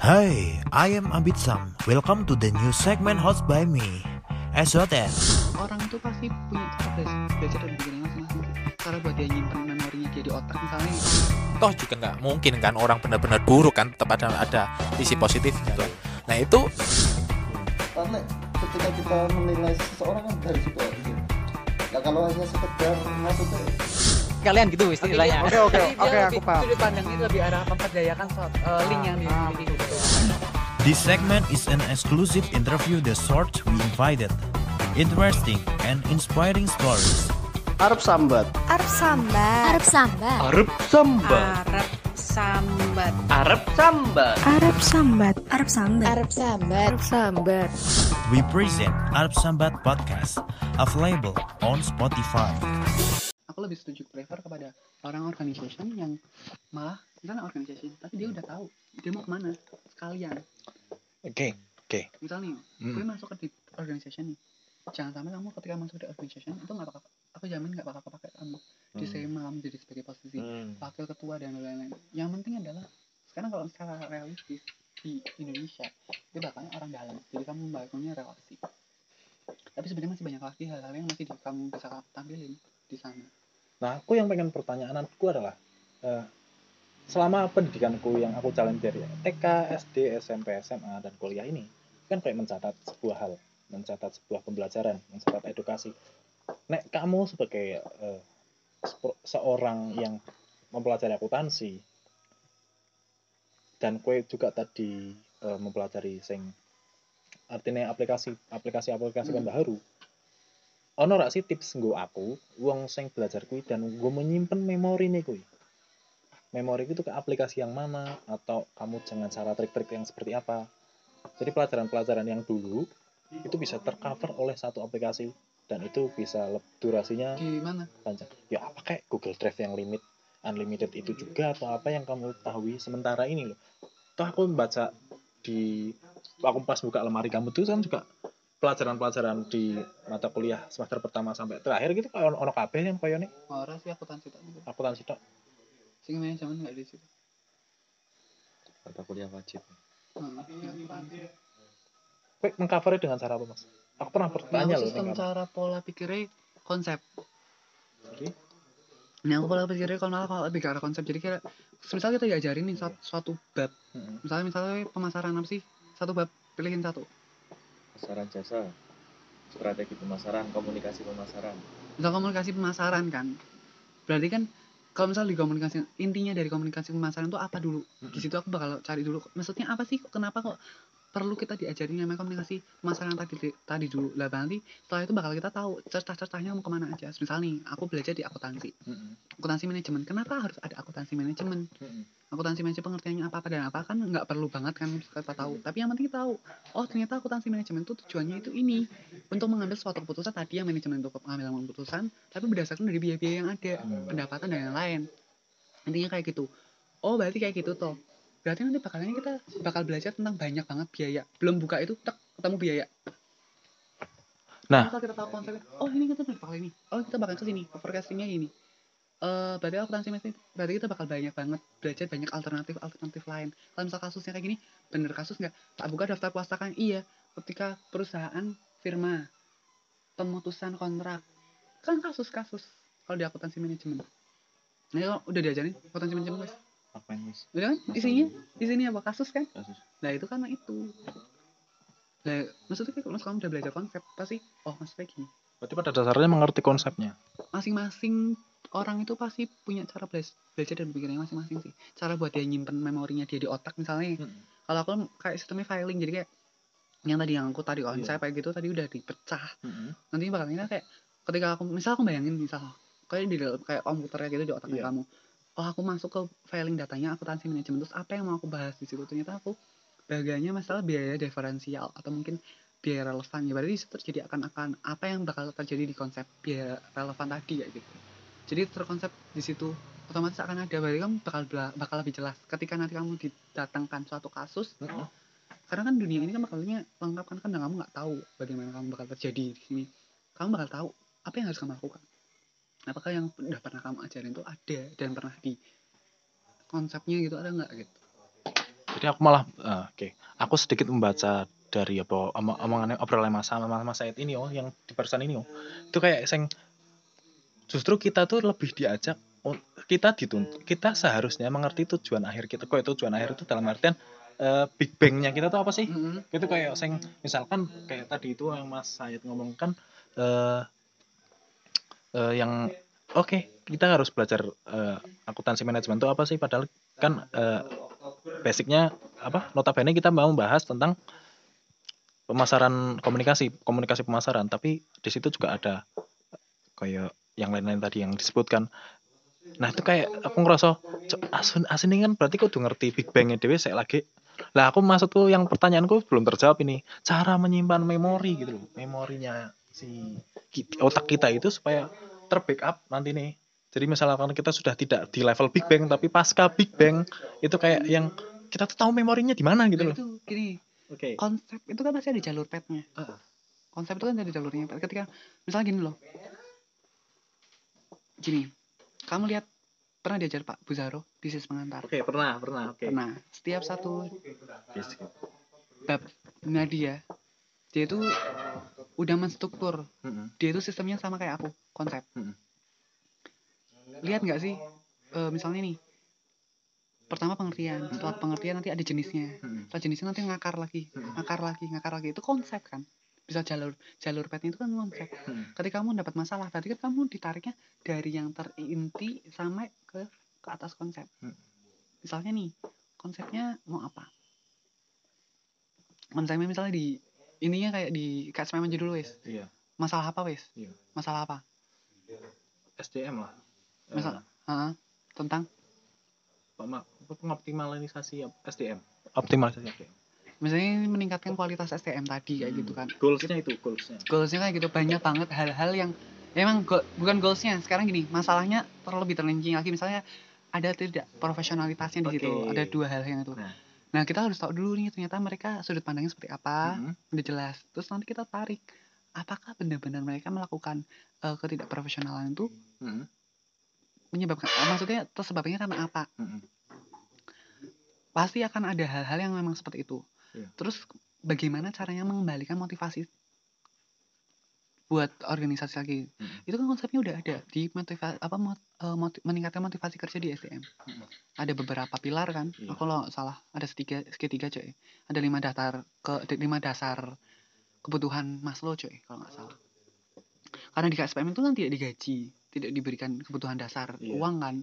Hi, I am Abid Sam. Welcome to the new segment hosted by me, SOTN. orang itu pasti punya cara belajar, dan pikirnya masing-masing cara buat dia nyimpen memorinya dia di otak misalnya toh juga nggak mungkin kan orang benar-benar buruk kan tetap ada ada sisi positif gitu nah itu karena ketika kita menilai seseorang kan dari situ aja nah kalau hanya sekedar maksudnya kalian gitu istilahnya Oke oke oke aku paham. sudut pandangnya itu lebih arah memperdayakan so- eh, link yang dimiliki gitu This segment is an exclusive interview the sort we invited. Interesting and inspiring stories. Arab sambat Arab sambat. Arab sambat. Arab samba. Arab sambat. Arab samba. Arab sambat. Arab sambat. Arab sambat. Arab sambat. We present Arab Sambat Podcast, available on Spotify. Aku lebih setuju prefer kepada orang organization yang malah misalnya organization tapi dia udah tahu dia mau ke mana sekalian oke oke misalnya Hmm. gue masuk ke di organization nih jangan sampai kamu ketika masuk di organization itu nggak bakal aku jamin nggak bakal kepake kamu di sema kamu jadi sebagai posisi wakil ketua dan lain-lain yang penting adalah sekarang kalau secara realistis di Indonesia itu bakalnya orang dalam jadi kamu membangunnya relasi tapi sebenarnya masih banyak lagi hal-hal yang masih di, kamu bisa tampilin di sana Nah, aku yang pengen pertanyaanku adalah eh, selama pendidikanku yang aku jalan dari TK, SD, SMP, SMA dan kuliah ini kan kayak mencatat sebuah hal, mencatat sebuah pembelajaran, mencatat edukasi. Nek kamu sebagai sepro- seorang yang mempelajari akuntansi dan kue juga tadi eh, mempelajari sing artinya aplikasi aplikasi aplikasi kan baru ono rak sih tips nggo aku wong sing belajar kuwi dan gue menyimpan memori nih kuwi memori itu ke aplikasi yang mana atau kamu jangan cara trik-trik yang seperti apa. Jadi pelajaran-pelajaran yang dulu itu bisa tercover oleh satu aplikasi dan itu bisa durasinya di mana panjang. Ya apa kayak Google Drive yang limit unlimited itu juga atau apa yang kamu ketahui sementara ini loh. Toh aku membaca di aku pas buka lemari kamu tuh kan juga pelajaran-pelajaran di mata kuliah semester pertama sampai terakhir gitu kayak ono kabeh yang koyo nih orang sih aku tansi tak gitu aku tok sing manajemen nggak di situ mata kuliah wajib Hmm, akuntansi. Kowe mengcovernya dengan cara apa mas aku pernah Nah, bertanya loh sistem cara pola pikirnya konsep Jadi, Nah, aku pola pikirnya kalau malah kalau lebih ke arah konsep. Jadi kira, misalnya kita diajarin nih suatu, suatu bab. mm, Misalnya misalnya pemasaran apa sih? Satu bab, pilihin satu. pemasaran jasa strategi pemasaran komunikasi pemasaran Misal komunikasi pemasaran kan. Berarti kan kalau misal di komunikasi intinya dari komunikasi pemasaran itu apa dulu? Di situ aku bakal cari dulu. Maksudnya apa sih? Kenapa kok perlu kita diajarin namanya komunikasi pemasaran tadi tadi dulu. Lah nanti setelah itu bakal kita tahu cerita-ceritanya mau ke mana aja. Misal nih aku belajar di akuntansi. Akuntansi manajemen. Kenapa harus ada akuntansi manajemen? Akuntansi manajemen pengertiannya apa apa dan apa kan nggak perlu banget kan kita tahu. Tapi yang penting kita tahu oh ternyata akuntansi manajemen itu tujuannya itu ini. Untuk mengambil suatu keputusan tadi yang manajemen untuk mengambil keputusan tapi berdasarkan dari biaya-biaya yang ada pendapatan dan yang lain intinya kayak gitu. Oh berarti kayak gitu toh berarti nanti bakalnya kita bakal belajar tentang banyak banget biaya. Belum buka itu tak ketemu biaya. Nah. Misal kita tahu konsepnya oh ini kita bakal ini. Oh kita bakal ke sini forecastingnya ini. Eh berarti akuntansi manajemen berarti kita bakal banyak banget belajar banyak alternatif alternatif lain. Kalau misal kasusnya kayak gini bener kasus nggak? Tak buka daftar puastakan iya ketika perusahaan firma pemutusan kontrak. Kan kasus-kasus kalau di akuntansi manajemen. Ini kalau udah diajarin akuntansi manajemen guys apa yang udah kan? Isinya? isinya apa? Kasus kan? Kasus. Nah itu karena itu. Nah maksudnya kayak kalau kamu udah belajar konsep pasti oh maksudnya gini. Berarti pada dasarnya mengerti konsepnya? Masing-masing orang itu pasti punya cara belajar, belajar dan pikirnya masing-masing sih. Cara buat dia nyimpen memorinya dia di otak misalnya. Mm. kalau aku kayak sistemnya filing jadi kayak yang tadi yang aku tadi konsep Iya. kayak gitu tadi udah dipecah. Mm, nanti bakalnya kayak ketika aku misal aku bayangin misal kayak di dalam kayak komputernya gitu di otaknya Iya. kamu oh aku masuk ke filing datanya akuntansi manajemen. Terus apa yang mau aku bahas di situ? Ternyata aku bagiannya masalah biaya diferensial atau mungkin biaya relevan. Ya berarti di situ terjadi akan-akan apa yang bakal terjadi di konsep biaya relevan tadi kayak gitu. Jadi terkonsep di situ otomatis akan ada. Berarti kamu bakal bakal lebih jelas ketika nanti kamu didatangkan suatu kasus. Mm. karena kan dunia ini kan bakalnya lengkap kan kan kamu nggak tahu bagaimana kamu bakal terjadi di sini. Kamu bakal tahu apa yang harus kamu lakukan apakah yang udah pernah kamu ajarin itu ada dan pernah di konsepnya gitu ada nggak gitu Jadi aku malah eh, oke, aku sedikit membaca dari apa omong omongannya obrolan Mas sama Mas Said ini oh yang di perusahaan ini oh. Itu kayak sing justru kita tuh lebih diajak kita dituntut kita seharusnya mengerti tujuan akhir kita kok tujuan akhir itu dalam artian eh, big bang-nya kita tuh apa sih? Mm-mm. itu kayak sing misalkan kayak tadi itu yang Mas Said ngomongkan eh eh, yang oke kita harus belajar eh, akuntansi manajemen itu apa sih? Padahal kan eh, basicnya apa? Notabene kita mau membahas tentang pemasaran komunikasi komunikasi pemasaran. Tapi di situ juga ada kayak yang lain-lain tadi yang disebutkan. Nah itu kayak aku ngerasa "Cok, asun asin ini kan berarti kudu ngerti big bang dewe saya lagi. Lah aku maksudku yang pertanyaanku belum terjawab ini. Cara menyimpan memori gitu loh memorinya si otak kita itu supaya terbackup nanti nih. Jadi misalkan kita sudah tidak di level big bang tapi pasca big bang itu kayak yang kita tuh tahu memorinya di mana gitu Nah, loh. itu gini. Oke. Konsep itu kan masih ada jalur petnya konsep itu kan ada jalurnya. Ketika misalnya gini loh. Gini kamu lihat pernah diajar Pak Buzaro bisnis pengantar oke pernah pernah oke. Nah setiap satu Yes. babnya dia itu udah menstruktur. Mm-mm. dia itu sistemnya sama kayak aku konsep. Lihat nggak sih? Eh, misalnya nih pertama pengertian setelah pengertian nanti ada jenisnya. Setelah jenisnya nanti ngakar lagi ngakar lagi ngakar lagi. Itu konsep kan? Bisa jalur jalur petnya itu kan konsep. Mm-mm. ketika kamu dapat masalah berarti kan kamu ditariknya dari yang terinti sampai ke ke atas konsep. Hmm. misalnya nih konsepnya mau apa? Konsepnya misalnya di ininya kayak di kayak aja dulu wes iya. Masalah apa wes Iya. masalah apa? SDM lah. Misal- Ah, tentang? Pema- pengoptimalisasi SDM optimalisasi. SDM misalnya ini meningkatkan kualitas STM tadi kayak gitu kan. Goalsnya itu goalsnya. Goalsnya kayak gitu banyak banget hal-hal yang emang go- bukan goalsnya. Sekarang gini masalahnya terlebih terlinci lagi. Misalnya ada tidak profesionalitasnya di situ. Oke. ada dua hal yang itu. Nah. Nah kita harus tahu dulu nih ternyata mereka sudut pandangnya seperti apa Mm-mm. udah jelas terus nanti kita tarik apakah benar-benar mereka melakukan eh, ketidakprofesionalan itu Mm-mm. menyebabkan eh, maksudnya tersebabnya karena apa Mm-mm. pasti akan ada hal-hal yang memang seperti itu Iya. terus bagaimana caranya mengembalikan motivasi buat organisasi lagi Mm-mm. itu kan konsepnya udah ada di motivasi apa mot- eh, moti- meningkatkan motivasi kerja di SDM ada beberapa pilar kan? Iya. aku salah ada setiga segitiga coy ada lima dasar ke lima dasar kebutuhan Maslow coy kalau nggak salah. Karena di KSPM itu kan tidak digaji tidak diberikan kebutuhan dasar Iya. uang kan.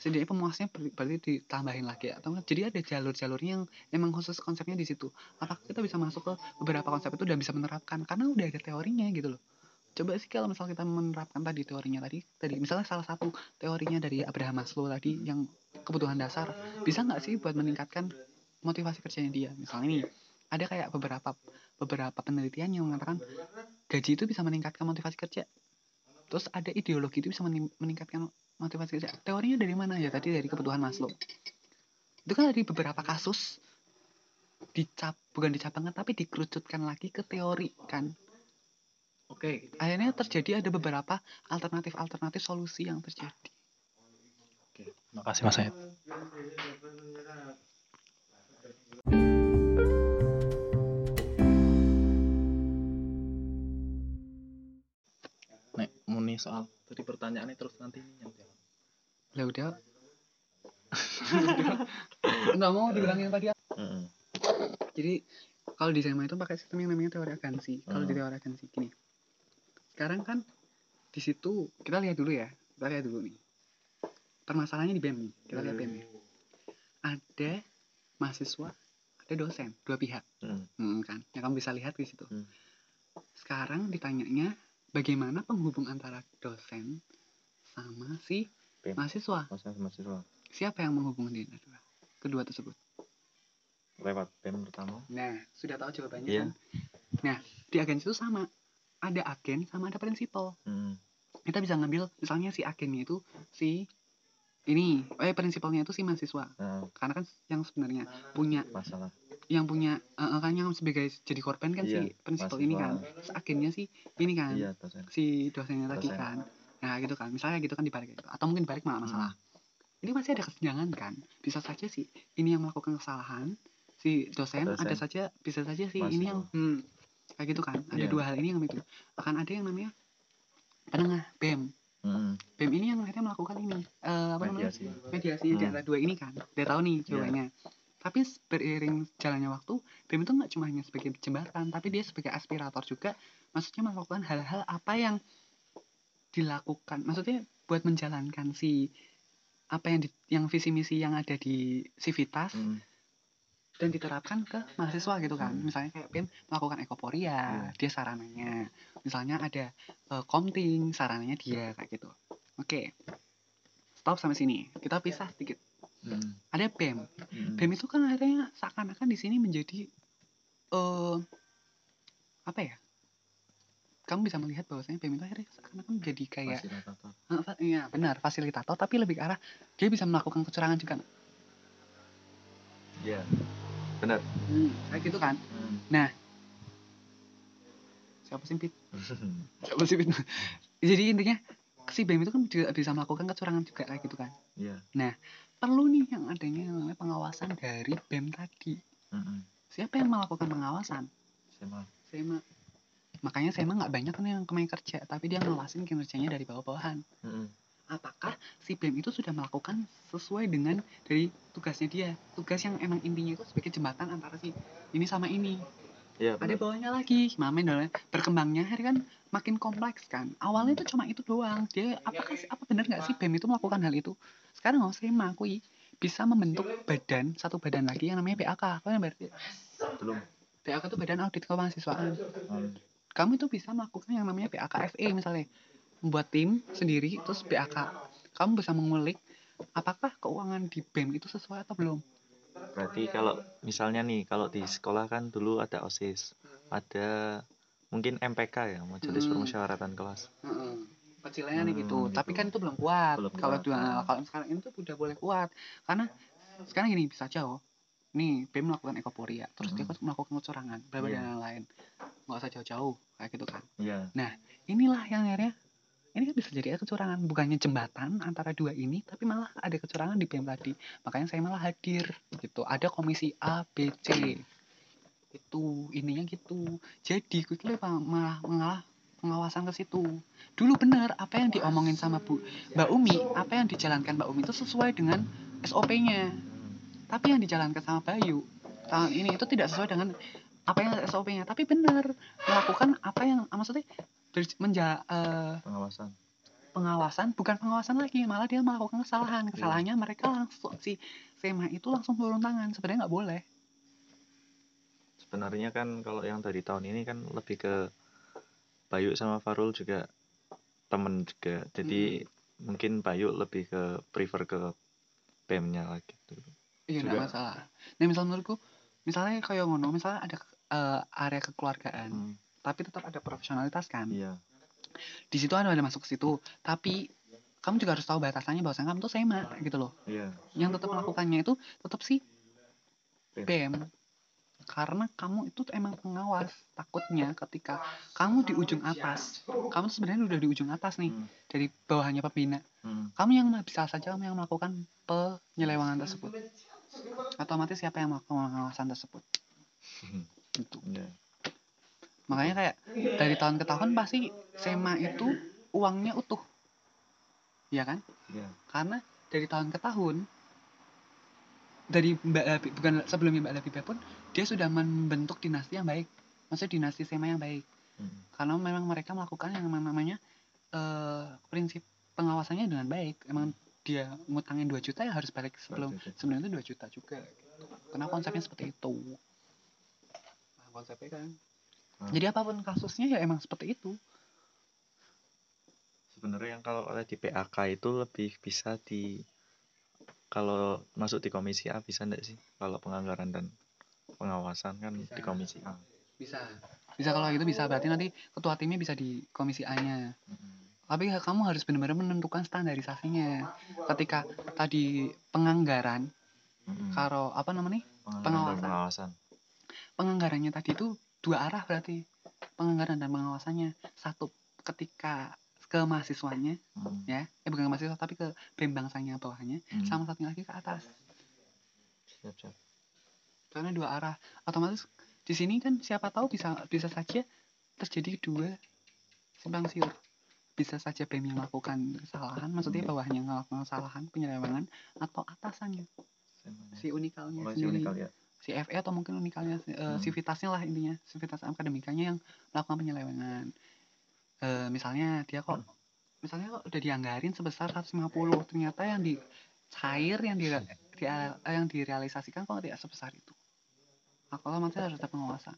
Setidaknya pemuasnya ber- berarti ditambahin lagi atau enggak? Jadi ada jalur-jalurnya yang emang khusus konsepnya di situ. Apakah kita bisa masuk ke beberapa konsep itu dan bisa menerapkan? Karena udah ada teorinya gitu loh coba sih kalau misal kita menerapkan tadi teorinya tadi tadi misalnya salah satu teorinya dari Abraham Maslow tadi yang kebutuhan dasar bisa nggak sih buat meningkatkan motivasi kerjanya dia? Misalnya nih ada kayak beberapa beberapa penelitian yang mengatakan gaji itu bisa meningkatkan motivasi kerja. Terus ada ideologi itu bisa meningkatkan motivasi kerja. Teorinya dari mana ya? Tadi dari kebutuhan Maslow. Itu kan dari beberapa kasus dicap bukan dicabangkan tapi dikerucutkan lagi ke teori kan oke akhirnya terjadi ada beberapa alternatif alternatif solusi yang terjadi. Oke makasih mas Said. Nek muni soal tadi pertanyaannya terus nanti nyampe lah udah. Nggak mau dibilang yang tadi. Jadi kalau di SMA itu pakai sistem yang namanya teori agensi. Kalau di teori agensi gini sekarang kan di situ kita lihat dulu ya kita lihat dulu nih permasalahannya di BEM nih kita lihat BEM ada mahasiswa ada dosen dua pihak Mm. Hmm, kan yang kamu bisa lihat di situ Hmm. sekarang ditanyanya bagaimana penghubung antara dosen sama si BEM. mahasiswa Maksudnya mahasiswa siapa yang menghubungkan dia kedua kedua tersebut lewat BEM pertama Nah, sudah tahu jawabannya Iya. kan? Nah, di agen itu sama. Ada agen sama ada prinsipal. Mm. Kita bisa ngambil misalnya si agennya itu si ini, eh prinsipalnya itu si mahasiswa. Nah, Karena kan yang sebenarnya punya masalah yang punya eh, kan yang sebagai jadi korban kan Iya, si prinsipal ini kan. agennya si ini kan, iya dosen si dosennya tadi kan. Nah, gitu kan. Misalnya gitu kan dibalik gitu. Atau mungkin balik malah masalah. ini masih ada kesenjangan kan bisa saja sih ini yang melakukan kesalahan si dosen, Dosen. ada saja bisa saja sih ini yang hmm, kayak gitu kan. Ada Iya. dua hal ini yang itu akan ada yang namanya penengah bem Mm-mm. bem ini yang akhirnya melakukan ini. Eh, apa namanya? Mediasi. Di antara dua ini kan. Udah tahu nih jawabannya. Tapi beriring jalannya waktu BEM itu nggak cuma hanya sebagai jembatan tapi dia sebagai aspirator juga. Maksudnya melakukan hal-hal apa yang dilakukan. Maksudnya buat menjalankan si apa yang di, yang visi misi yang ada di Civitas Mm. Dan diterapkan ke mahasiswa gitu kan Hmm. misalnya kayak BEM melakukan ekoporia Iya. dia sarananya misalnya ada eh, komting sarananya dia kayak gitu oke stop sampai sini kita pisah sedikit Mm. ada BEM Mm. BEM itu kan akhirnya seakan-akan di sini menjadi eh apa ya kamu bisa melihat bahwasanya BEM itu akhirnya seakan-akan menjadi kayak Fasilitator. Fa- iya benar fasilitator tapi lebih ke arah dia bisa melakukan kecurangan juga Iya. Benar. hmm, kayak gitu kan Mm. siapa sih Pit? siapa sih Pit? jadi intinya si BEM itu kan juga bisa melakukan kecurangan juga kayak gitu kan Iya. perlu nih yang adanya yang namanya pengawasan dari BEM tadi Mm-mm. siapa yang melakukan pengawasan Sama. SEMA makanya SEMA nggak banyak kan yang kemain kerja tapi dia ngawasin kinerjanya dari bawah-bawahan Mm-mm. Apakah si BEM itu sudah melakukan sesuai dengan dari tugasnya dia? Tugas yang emang intinya itu sebagai jembatan antara si ini sama ini. Iya. ada bawahnya lagi. Mamen dong berkembangnya hari kan makin kompleks kan. Awalnya itu cuma itu doang. Dia apakah apa benar nggak sih BEM itu melakukan hal itu? Sekarang nggak usah mengakui bisa membentuk badan satu badan lagi yang namanya PAK apa yang berarti Belum. PAK itu badan audit kemahasiswaan Mm. kamu itu bisa melakukan yang namanya PAK FE misalnya membuat tim sendiri terus PAK kamu bisa mengulik apakah keuangan di BEM itu sesuai atau belum Berarti kalau misalnya nih kalau di sekolah kan dulu ada OSIS, ada mungkin MPK ya, Majelis Hmm. Permusyawaratan Kelas. kecilannya nih Hmm, gitu. gitu. tapi kan itu belum kuat Belum kalau dua kalau sekarang ini tuh udah boleh kuat karena sekarang gini bisa aja oh nih BEM melakukan ekoporia terus dia Hmm. melakukan kecurangan bla bla Iya. dan lain-lain nggak usah jauh-jauh kayak gitu kan Iya. inilah yang akhirnya ini kan bisa jadi kecurangan bukannya jembatan antara dua ini tapi malah ada kecurangan di BEM tadi. Makanya saya malah hadir gitu. Ada komisi A B C. Itu ininya gitu. Jadi kira apa, malah mengalah pengawasan ke situ. Dulu benar apa yang diomongin sama Bu Mbak Umi apa yang dijalankan Mbak Umi itu sesuai dengan SOP-nya tapi yang dijalankan sama Bayu tahun ini itu tidak sesuai dengan apa yang SOP-nya tapi benar melakukan apa yang maksudnya menja, eh, Pengawasan. pengawasan bukan pengawasan lagi malah dia melakukan kesalahan. Kesalahannya mereka langsung si SEMA itu langsung turun tangan sebenarnya nggak boleh. Sebenarnya kan kalau yang dari tahun ini kan lebih ke Bayu sama Farul juga temen juga. Jadi mungkin Bayu lebih ke prefer ke BEM-nya lagi gitu. iya nggak masalah. Nah misal menurutku misalnya kayak ngono misalnya ada eh, area kekeluargaan. Hmm, tapi tetap ada profesionalitas kan Iya. di situ ada ada masuk ke situ tapi kamu juga harus tahu batasannya bahwa kamu tuh SEMA gitu loh Iya. yang tetap melakukannya itu tetap sih BEM. Karena kamu itu emang pengawas takutnya ketika kamu di ujung atas kamu tuh sebenarnya udah di ujung atas nih Hmm. dari bawahnya pembina Hmm. kamu yang bisa saja kamu yang melakukan penyelewangan tersebut otomatis siapa yang melakukan pengawasan tersebut Hmm. gitu Iya. Makanya kayak dari tahun ke tahun pasti SEMA itu uangnya utuh. Ya kan? Iya. karena dari tahun ke tahun dari Mbak Labi, bukan sebelumnya Mbak Labibah pun dia sudah membentuk dinasti yang baik. Maksudnya dinasti SEMA yang baik. Hmm. karena memang mereka melakukan yang namanya eh, prinsip pengawasannya dengan baik. Emang dia ngutangin 2 juta ya harus balik sebelum sebenarnya itu 2 juta juga. Gitu. karena konsepnya seperti itu. Nah, konsepnya kan Hmm. jadi apa pun kasusnya ya emang seperti itu Sebenarnya yang kalau oleh di PAK itu lebih bisa di kalau masuk di komisi A bisa enggak sih? Kalau penganggaran dan pengawasan kan Bisa. di komisi A. bisa bisa kalau gitu bisa berarti nanti ketua timnya bisa di komisi A nya Hmm. tapi ya kamu harus benar-benar menentukan standarisasinya ketika tadi penganggaran Hmm. karo apa namanya pengawasan. pengawasan. penganggarannya tadi itu dua arah berarti penganggaran dan pengawasannya. Satu ketika ke mahasiswanya Hmm. ya. Eh bukan ke mahasiswa tapi ke BEM bangsanya bawahnya. Hmm. sama satunya lagi ke atas. Siap, siap. karena dua arah. Otomatis di sini kan siapa tahu bisa bisa saja terjadi dua simpang siur. Bisa saja BEM yang melakukan kesalahan maksudnya bawahnya melakukan kesalahan penyelewengan atau atasannya. Si unikalnya Oh, si sendiri. unikal ya. Si FE atau mungkin unikalnya eh, Hmm. sivitasnya lah intinya sivitas akademikanya yang melakukan penyelewengan. Eh, misalnya dia kok misalnya kok udah dianggarin sebesar 150 ternyata yang di cair yang di, di- eh, yang direalisasikan kok tidak sebesar itu. Nah, kalau masih harus ada pengawasan